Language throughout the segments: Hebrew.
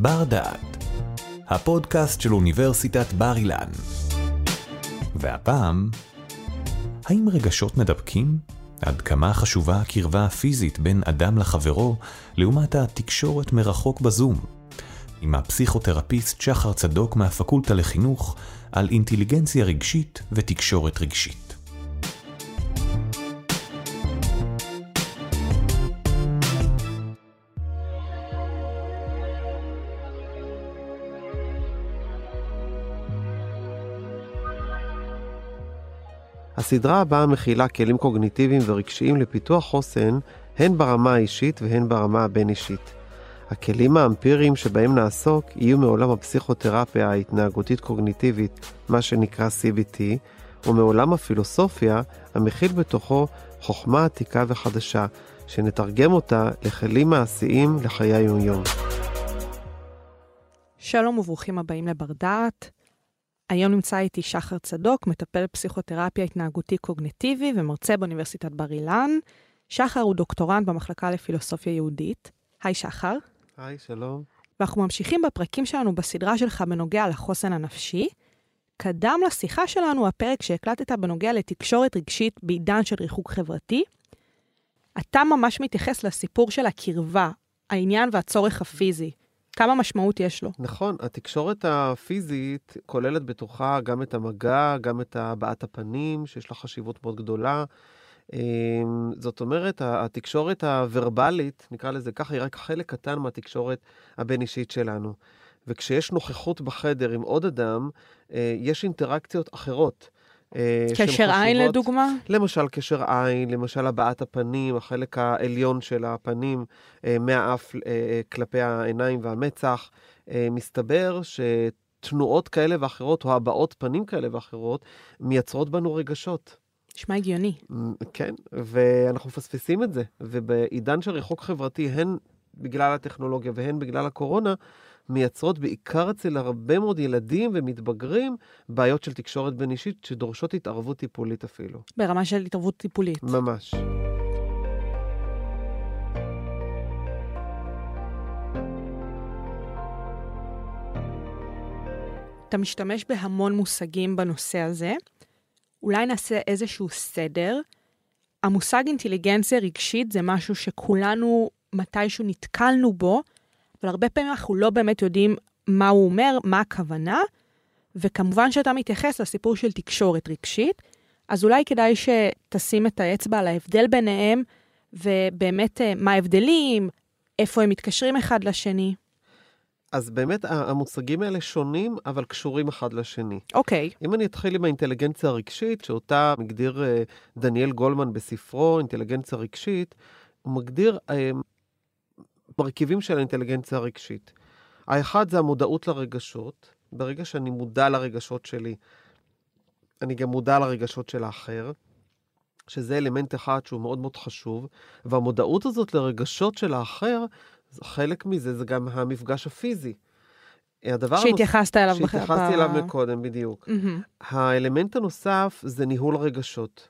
בר דעת, הפודקאסט של אוניברסיטת בר אילן. והפעם, האם רגשות מדבקים? עד כמה חשובה הקרבה הפיזית בין אדם לחברו לעומת התקשורת מרחוק בזום? עם הפסיכותרפיסט שחר צדוק מהפקולטה לחינוך על אינטליגנציה רגשית ותקשורת רגשית. הסדרה הבאה מכילה כלים קוגניטיביים ורגשיים לפיתוח חוסן, הן ברמה האישית והן ברמה הבין-אישית. הכלים האמפיריים שבהם נעסוק יהיו מעולם הפסיכותרפיה ההתנהגותית-קוגניטיבית, מה שנקרא CBT, ומעולם הפילוסופיה, המכיל בתוכו חוכמה עתיקה וחדשה, שנתרגם אותה לכלים מעשיים לחיי היומיום. שלום וברוכים הבאים לבר דעת. היום נמצא איתי שחר צדוק, מטפל פסיכותרפיה התנהגותי קוגנטיבי ומרצה באוניברסיטת בר אילן. שחר הוא דוקטורנט במחלקה לפילוסופיה יהודית. היי שחר. היי, שלום. ואנחנו ממשיכים בפרקים שלנו בסדרה שלך בנוגע לחוסן הנפשי. קדם לשיחה שלנו הפרק שהקלטת בנוגע לתקשורת רגשית בעידן של ריחוק חברתי. אתה ממש מתייחס לסיפור של הקרבה, העניין והצורך הפיזי. כמה משמעות יש לו. נכון, התקשורת הפיזית כוללת בתוכה גם את המגע, גם את הבעת הפנים, שיש לה חשיבות מאוד גדולה. אמ, זאת אומרת, התקשורת הוורבלית, נקרא לזה ככה, היא רק חלק קטן מהתקשורת הבין-אישית שלנו. וכשיש נוכחות בחדר עם עוד אדם, אה, יש אינטראקציות אחרות. אה, קשר עין לדוגמה? למשל קשר עין, למשל הבעת הפנים, החלק העליון של הפנים אה, מהאף כלפי העיניים והמצח. מסתבר שתנועות כאלה ואחרות, או הבעות פנים כאלה ואחרות, מייצרות בנו רגשות. נשמע הגיוני. כן, ואנחנו מפספסים את זה. ובעידן של ריחוק חברתי, הן בגלל הטכנולוגיה והן בגלל הקורונה, מייצרות בעיקר אצל הרבה מאוד ילדים ומתבגרים בעיות של תקשורת בין אישית שדורשות התערבות טיפולית אפילו. ברמה של התערבות טיפולית. ממש. אתה משתמש בהמון מושגים בנושא הזה. אולי נעשה איזשהו סדר. המושג אינטליגנציה רגשית זה משהו שכולנו מתישהו נתקלנו בו, אבל הרבה פעמים אנחנו לא באמת יודעים מה הוא אומר, מה הכוונה, וכמובן שאתה מתייחס לסיפור של תקשורת רגשית, אז אולי כדאי שתשים את האצבע על ההבדל ביניהם, ובאמת אה, מה ההבדלים, איפה הם מתקשרים אחד לשני. אז באמת המושגים האלה שונים, אבל קשורים אחד לשני. אוקיי. Okay. אם אני אתחיל עם האינטליגנציה הרגשית, שאותה מגדיר אה, דניאל גולמן בספרו, אינטליגנציה רגשית, הוא מגדיר אה, מרכיבים של האינטליגנציה הרגשית. האחד זה המודעות לרגשות. ברגע שאני מודע לרגשות שלי, אני גם מודע לרגשות של האחר, שזה אלמנט אחד שהוא מאוד מאוד חשוב, והמודעות הזאת לרגשות של האחר חלק מזה זה גם המפגש הפיזי. הדבר שהתייחסת אליו. שהתייחסתי אליו מקודם, בדיוק. Mm-hmm. האלמנט הנוסף זה ניהול רגשות.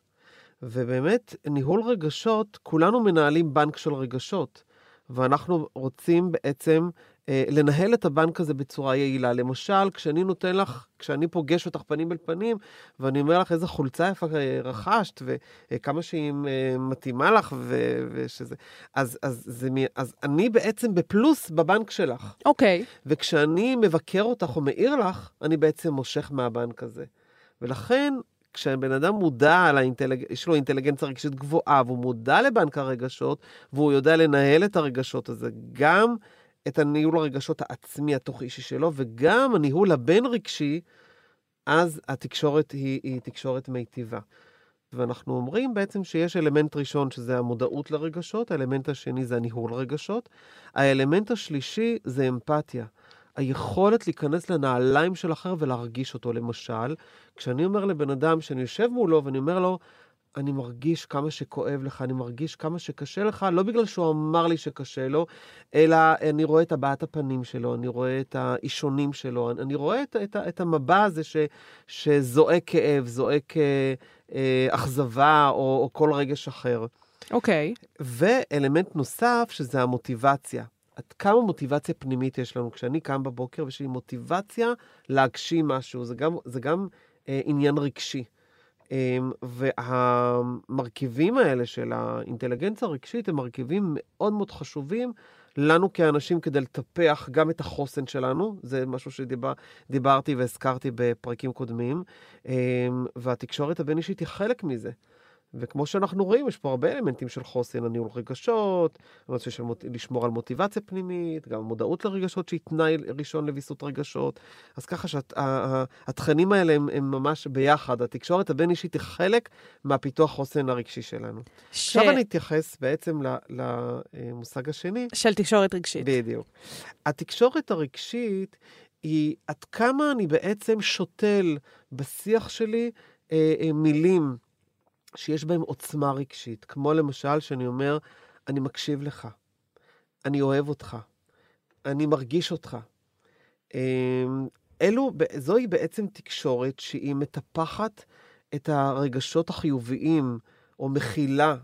ובאמת, ניהול רגשות, כולנו מנהלים בנק של רגשות. ואנחנו רוצים בעצם אה, לנהל את הבנק הזה בצורה יעילה. למשל, כשאני נותן לך, כשאני פוגש אותך פנים אל פנים, ואני אומר לך איזה חולצה יפה אה, רכשת, וכמה שהיא אה, מתאימה לך, ו, ושזה... אז, אז, זה, אז אני בעצם בפלוס בבנק שלך. אוקיי. Okay. וכשאני מבקר אותך או מעיר לך, אני בעצם מושך מהבנק הזה. ולכן, כשבן אדם מודע, לאינטלג... יש לו אינטליגנציה רגשית גבוהה, והוא מודע לבנק הרגשות, והוא יודע לנהל את הרגשות הזה, גם את הניהול הרגשות העצמי התוך אישי שלו, וגם הניהול הבין-רגשי, אז התקשורת היא, היא תקשורת מיטיבה. ואנחנו אומרים בעצם שיש אלמנט ראשון שזה המודעות לרגשות, האלמנט השני זה הניהול רגשות, האלמנט השלישי זה אמפתיה. היכולת להיכנס לנעליים של אחר ולהרגיש אותו. למשל, כשאני אומר לבן אדם שאני יושב מולו ואני אומר לו, אני מרגיש כמה שכואב לך, אני מרגיש כמה שקשה לך, לא בגלל שהוא אמר לי שקשה לו, אלא אני רואה את הבעת הפנים שלו, אני רואה את האישונים שלו, אני רואה את, את, את המבע הזה ש, שזועק כאב, זועק אה, אה, אכזבה או, או כל רגש אחר. אוקיי. Okay. ואלמנט נוסף, שזה המוטיבציה. עד כמה מוטיבציה פנימית יש לנו. כשאני קם בבוקר ויש לי מוטיבציה להגשים משהו, זה גם, זה גם אה, עניין רגשי. אה, והמרכיבים האלה של האינטליגנציה הרגשית הם מרכיבים מאוד מאוד חשובים לנו כאנשים כדי לטפח גם את החוסן שלנו, זה משהו שדיברתי והזכרתי בפרקים קודמים, אה, והתקשורת הבין-אישית היא חלק מזה. וכמו שאנחנו רואים, יש פה הרבה אלמנטים של חוסן, הניהול רגשות, הנושא של מוט... לשמור על מוטיבציה פנימית, גם מודעות לרגשות שהיא תנאי ראשון לוויסות רגשות. אז ככה שהתכנים שה... האלה הם, הם ממש ביחד. התקשורת הבין-אישית היא חלק מהפיתוח חוסן הרגשי שלנו. ש... עכשיו אני אתייחס בעצם למושג השני. של תקשורת רגשית. בדיוק. התקשורת הרגשית היא עד כמה אני בעצם שותל בשיח שלי אה, אה, מילים. שיש בהם עוצמה רגשית, כמו למשל שאני אומר, אני מקשיב לך, אני אוהב אותך, אני מרגיש אותך. אמ, אלו, זוהי בעצם תקשורת שהיא מטפחת את הרגשות החיוביים, או מכילה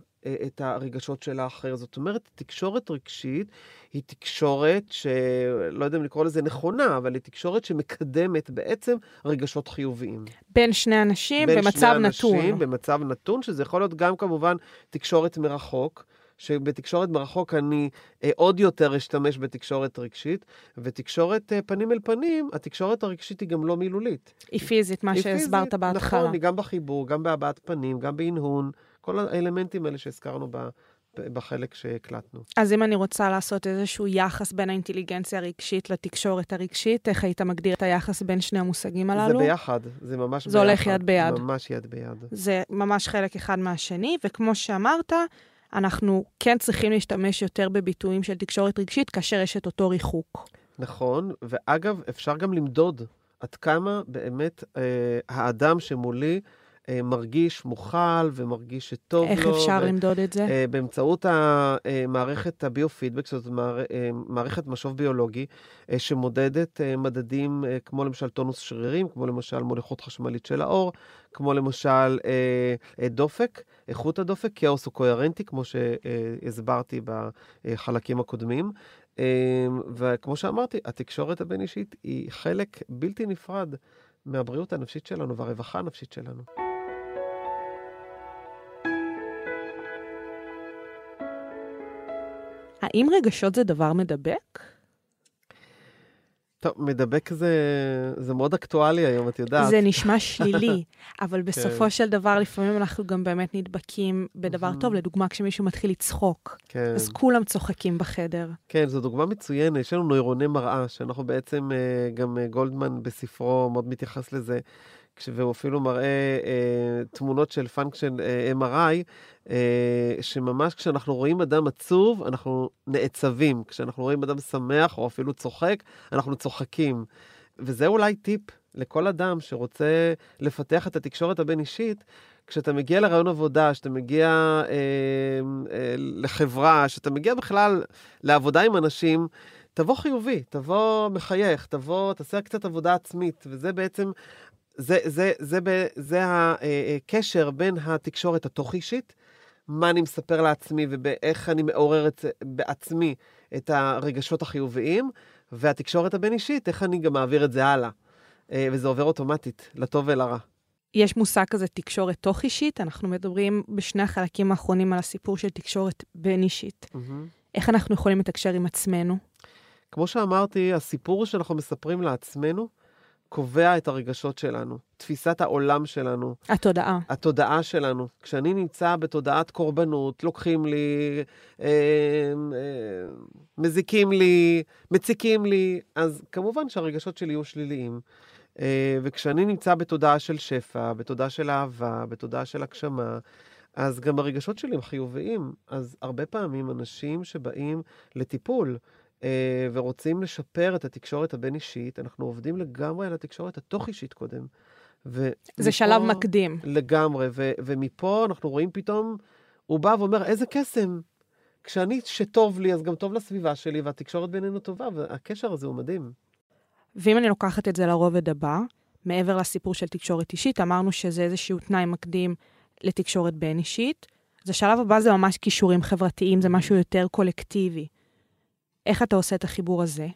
את הרגשות של האחר. זאת אומרת, תקשורת רגשית היא תקשורת שלא יודע אם לקרוא לזה נכונה, אבל היא תקשורת שמקדמת בעצם רגשות חיוביים. בין שני אנשים בין במצב שני נתון. בין שני אנשים במצב נתון, שזה יכול להיות גם כמובן תקשורת מרחוק. שבתקשורת מרחוק אני אה, עוד יותר אשתמש בתקשורת רגשית, ותקשורת אה, פנים אל פנים, התקשורת הרגשית היא גם לא מילולית. היא פיזית, מה היא שהסברת בהתחלה. נכון, היא גם בחיבור, גם בהבעת פנים, גם בהנהון. כל האלמנטים האלה שהזכרנו ב... בחלק שהקלטנו. אז אם אני רוצה לעשות איזשהו יחס בין האינטליגנציה הרגשית לתקשורת הרגשית, איך היית מגדיר את היחס בין שני המושגים הללו? זה ביחד, זה ממש זה ביחד. זה הולך יד ביד. ממש יד ביד. זה ממש חלק אחד מהשני, וכמו שאמרת, אנחנו כן צריכים להשתמש יותר בביטויים של תקשורת רגשית כאשר יש את אותו ריחוק. נכון, ואגב, אפשר גם למדוד עד כמה באמת אה, האדם שמולי מרגיש מוכל ומרגיש שטוב איך לו. איך אפשר ו- למדוד את זה? אה, באמצעות המערכת הביו-פידבק, זאת אה, מערכת משוב ביולוגי, שמודדת מדדים כמו למשל טונוס שרירים, כמו למשל מוליכות חשמלית של האור, כמו למשל דופק, איכות הדופק, כאוס הוא קוהרנטי, כמו שהסברתי בחלקים הקודמים. וכמו שאמרתי, התקשורת הבין-אישית היא חלק בלתי נפרד מהבריאות הנפשית שלנו והרווחה הנפשית שלנו. האם רגשות זה דבר מדבק? טוב, מדבק זה, זה מאוד אקטואלי היום, את יודעת. זה נשמע שלילי, אבל כן. בסופו כן. של דבר, לפעמים אנחנו גם באמת נדבקים בדבר טוב. לדוגמה, כשמישהו מתחיל לצחוק, כן. אז כולם צוחקים בחדר. כן, זו דוגמה מצוינת. יש לנו נוירוני מראה, שאנחנו בעצם, אה, גם אה, גולדמן בספרו מאוד מתייחס לזה, והוא אפילו מראה אה, תמונות של פונקשן אה, MRI, אה, שממש כשאנחנו רואים אדם עצוב, אנחנו נעצבים. כשאנחנו רואים אדם שמח או אפילו צוחק, אנחנו צוחקים. וזה אולי טיפ לכל אדם שרוצה לפתח את התקשורת הבין-אישית. כשאתה מגיע לרעיון עבודה, כשאתה מגיע אה, אה, לחברה, כשאתה מגיע בכלל לעבודה עם אנשים, תבוא חיובי, תבוא מחייך, תבוא, תעשה קצת עבודה עצמית, וזה בעצם זה, זה, זה, זה, זה הקשר בין התקשורת התוך-אישית, מה אני מספר לעצמי ואיך אני מעורר את, בעצמי את הרגשות החיוביים, והתקשורת הבין-אישית, איך אני גם מעביר את זה הלאה. אה, וזה עובר אוטומטית, לטוב ולרע. יש מושג כזה תקשורת תוך-אישית, אנחנו מדברים בשני החלקים האחרונים על הסיפור של תקשורת בין-אישית. Mm-hmm. איך אנחנו יכולים לתקשר עם עצמנו? כמו שאמרתי, הסיפור שאנחנו מספרים לעצמנו, קובע את הרגשות שלנו, תפיסת העולם שלנו. התודעה. התודעה שלנו. כשאני נמצא בתודעת קורבנות, לוקחים לי, אה, אה, מזיקים לי, מציקים לי, אז כמובן שהרגשות שלי יהיו שליליים. אה, וכשאני נמצא בתודעה של שפע, בתודעה של אהבה, בתודעה של הגשמה, אז גם הרגשות שלי הם חיוביים. אז הרבה פעמים אנשים שבאים לטיפול, ורוצים לשפר את התקשורת הבין-אישית, אנחנו עובדים לגמרי על התקשורת התוך-אישית קודם. ומפה, זה שלב מקדים. לגמרי, ו- ומפה אנחנו רואים פתאום, הוא בא ואומר, איזה קסם. כשאני, שטוב לי, אז גם טוב לסביבה שלי, והתקשורת בינינו טובה, והקשר הזה הוא מדהים. ואם אני לוקחת את זה לרובד הבא, מעבר לסיפור של תקשורת אישית, אמרנו שזה איזשהו תנאי מקדים לתקשורת בין-אישית. אז השלב הבא זה ממש כישורים חברתיים, זה משהו יותר קולקטיבי. איך אתה עושה את החיבור הזה?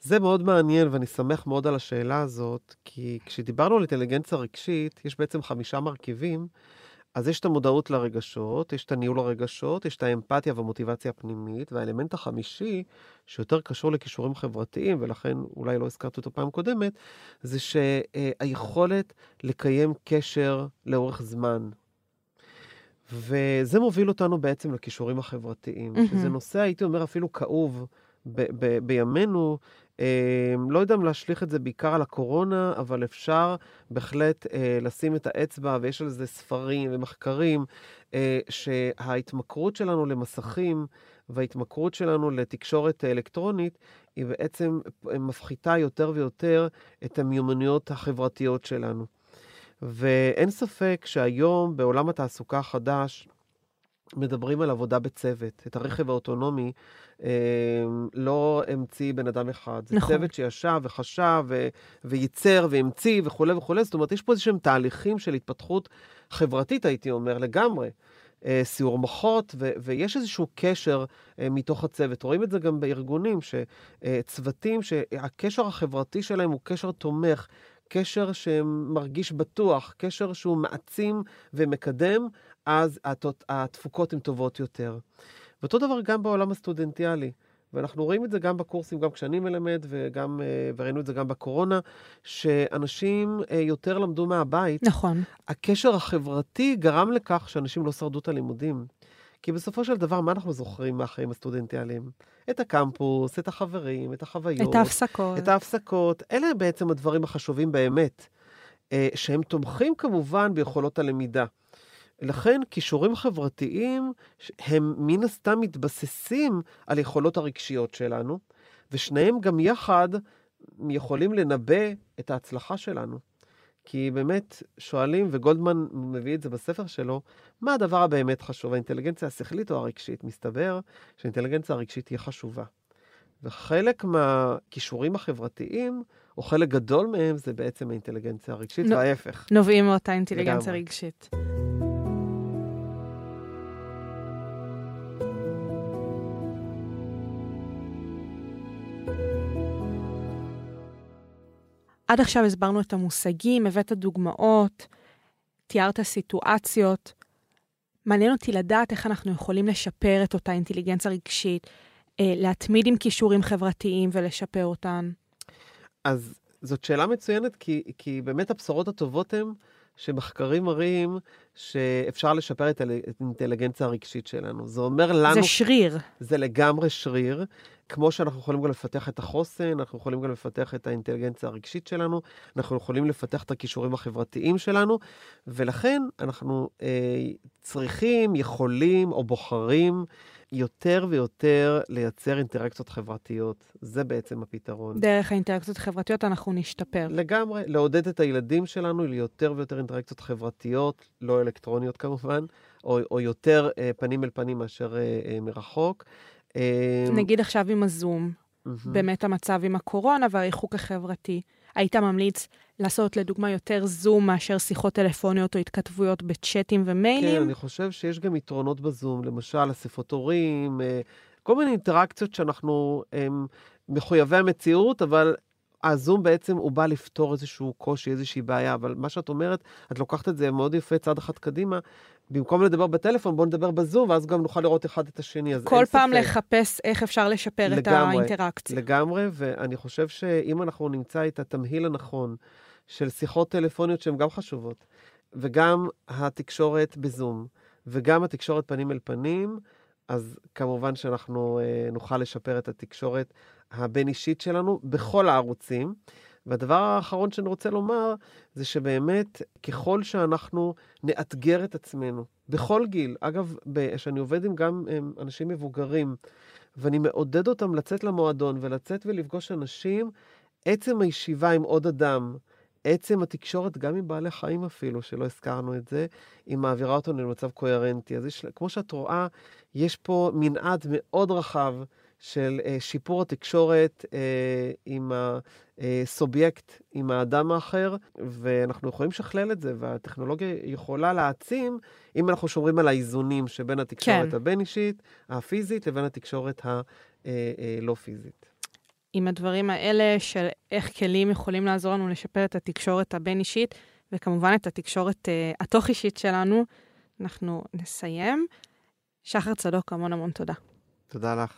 זה מאוד מעניין, ואני שמח מאוד על השאלה הזאת, כי כשדיברנו על אינטליגנציה רגשית, יש בעצם חמישה מרכיבים. אז יש את המודעות לרגשות, יש את הניהול הרגשות, יש את האמפתיה והמוטיבציה הפנימית, והאלמנט החמישי, שיותר קשור לכישורים חברתיים, ולכן אולי לא הזכרתי אותו פעם קודמת, זה שהיכולת לקיים קשר לאורך זמן. וזה מוביל אותנו בעצם לכישורים החברתיים, mm-hmm. שזה נושא, הייתי אומר, אפילו כאוב ב- ב- בימינו, אמ, לא יודע אם להשליך את זה בעיקר על הקורונה, אבל אפשר בהחלט אה, לשים את האצבע, ויש על זה ספרים ומחקרים, אה, שההתמכרות שלנו למסכים וההתמכרות שלנו לתקשורת אלקטרונית, היא בעצם מפחיתה יותר ויותר את המיומנויות החברתיות שלנו. ואין ספק שהיום בעולם התעסוקה החדש, מדברים על עבודה בצוות. את הרכב האוטונומי אה, לא המציא בן אדם אחד. זה נכון. צוות שישב וחשב ו- וייצר והמציא וכולי וכולי. זאת אומרת, יש פה איזשהם תהליכים של התפתחות חברתית, הייתי אומר, לגמרי. אה, סיור מוחות, ו- ויש איזשהו קשר אה, מתוך הצוות. רואים את זה גם בארגונים, שצוותים, שהקשר החברתי שלהם הוא קשר תומך. קשר שמרגיש בטוח, קשר שהוא מעצים ומקדם, אז התפוקות הן טובות יותר. ואותו דבר גם בעולם הסטודנטיאלי. ואנחנו רואים את זה גם בקורסים, גם כשאני מלמד, וגם, אה, וראינו את זה גם בקורונה, שאנשים אה, יותר למדו מהבית. נכון. הקשר החברתי גרם לכך שאנשים לא שרדו את הלימודים. כי בסופו של דבר, מה אנחנו זוכרים מהחיים הסטודנטיאליים? את הקמפוס, את החברים, את החוויות. את ההפסקות. את ההפסקות. אלה בעצם הדברים החשובים באמת, אה, שהם תומכים כמובן ביכולות הלמידה. לכן כישורים חברתיים הם מן הסתם מתבססים על יכולות הרגשיות שלנו, ושניהם גם יחד יכולים לנבא את ההצלחה שלנו. כי באמת שואלים, וגולדמן מביא את זה בספר שלו, מה הדבר הבאמת חשוב, האינטליגנציה השכלית או הרגשית? מסתבר שהאינטליגנציה הרגשית היא חשובה. וחלק מהכישורים החברתיים, או חלק גדול מהם, זה בעצם האינטליגנציה הרגשית, נו, וההפך. נובעים מאותה אינטליגנציה רגשית. עד עכשיו הסברנו את המושגים, הבאת דוגמאות, תיארת סיטואציות. מעניין אותי לדעת איך אנחנו יכולים לשפר את אותה אינטליגנציה רגשית, אה, להתמיד עם כישורים חברתיים ולשפר אותן. אז זאת שאלה מצוינת, כי, כי באמת הבשורות הטובות הן שמחקרים מראים שאפשר לשפר את האינטליגנציה הרגשית שלנו. זה אומר לנו... זה שריר. זה לגמרי שריר. כמו שאנחנו יכולים גם לפתח את החוסן, אנחנו יכולים גם לפתח את האינטליגנציה הרגשית שלנו, אנחנו יכולים לפתח את הכישורים החברתיים שלנו, ולכן אנחנו אה, צריכים, יכולים או בוחרים יותר ויותר לייצר אינטראקציות חברתיות. זה בעצם הפתרון. דרך האינטראקציות החברתיות אנחנו נשתפר. לגמרי, לעודד את הילדים שלנו ליותר ויותר אינטראקציות חברתיות, לא אלקטרוניות כמובן, או, או יותר אה, פנים אל פנים מאשר אה, אה, מרחוק. אה, נגיד עכשיו עם הזום, באמת המצב עם הקורונה והריחוק החברתי. היית ממליץ לעשות לדוגמה יותר זום מאשר שיחות טלפוניות או התכתבויות בצ'אטים ומיילים? כן, אני חושב שיש גם יתרונות בזום, למשל אספות הורים, אה, כל מיני אינטראקציות שאנחנו הם, מחויבי המציאות, אבל הזום בעצם הוא בא לפתור איזשהו קושי, איזושהי בעיה, אבל מה שאת אומרת, את לוקחת את זה מאוד יפה צעד אחד קדימה. במקום לדבר בטלפון, בואו נדבר בזום, ואז גם נוכל לראות אחד את השני. אז כל פעם ספק. לחפש איך אפשר לשפר לגמרי, את האינטראקציה. לגמרי, ואני חושב שאם אנחנו נמצא את התמהיל הנכון של שיחות טלפוניות שהן גם חשובות, וגם התקשורת בזום, וגם התקשורת פנים אל פנים, אז כמובן שאנחנו אה, נוכל לשפר את התקשורת הבין-אישית שלנו בכל הערוצים. והדבר האחרון שאני רוצה לומר, זה שבאמת, ככל שאנחנו נאתגר את עצמנו, בכל גיל, אגב, כשאני עובד עם גם עם אנשים מבוגרים, ואני מעודד אותם לצאת למועדון ולצאת ולפגוש אנשים, עצם הישיבה עם עוד אדם, עצם התקשורת, גם עם בעלי חיים אפילו, שלא הזכרנו את זה, היא מעבירה אותנו למצב קוהרנטי. אז יש, כמו שאת רואה, יש פה מנעד מאוד רחב של uh, שיפור התקשורת uh, עם הסובייקט, עם האדם האחר, ואנחנו יכולים לשכלל את זה, והטכנולוגיה יכולה להעצים אם אנחנו שומרים על האיזונים שבין התקשורת כן. הבין-אישית, הפיזית, לבין התקשורת אה, אה, לא פיזית. עם הדברים האלה של איך כלים יכולים לעזור לנו לשפר את התקשורת הבין-אישית, וכמובן את התקשורת אה, התוך-אישית שלנו, אנחנו נסיים. שחר צדוק, המון המון תודה. תודה לך.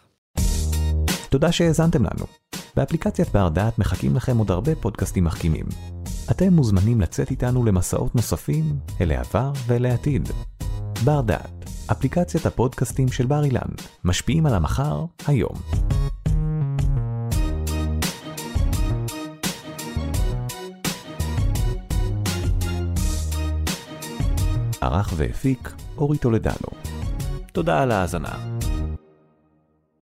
תודה שהאזנתם לנו. באפליקציית בר דעת מחכים לכם עוד הרבה פודקאסטים מחכימים. אתם מוזמנים לצאת איתנו למסעות נוספים אל העבר ואל העתיד. בר דעת, אפליקציית הפודקאסטים של בר אילן, משפיעים על המחר, היום. ערך והפיק אורי טולדנו. תודה על ההאזנה.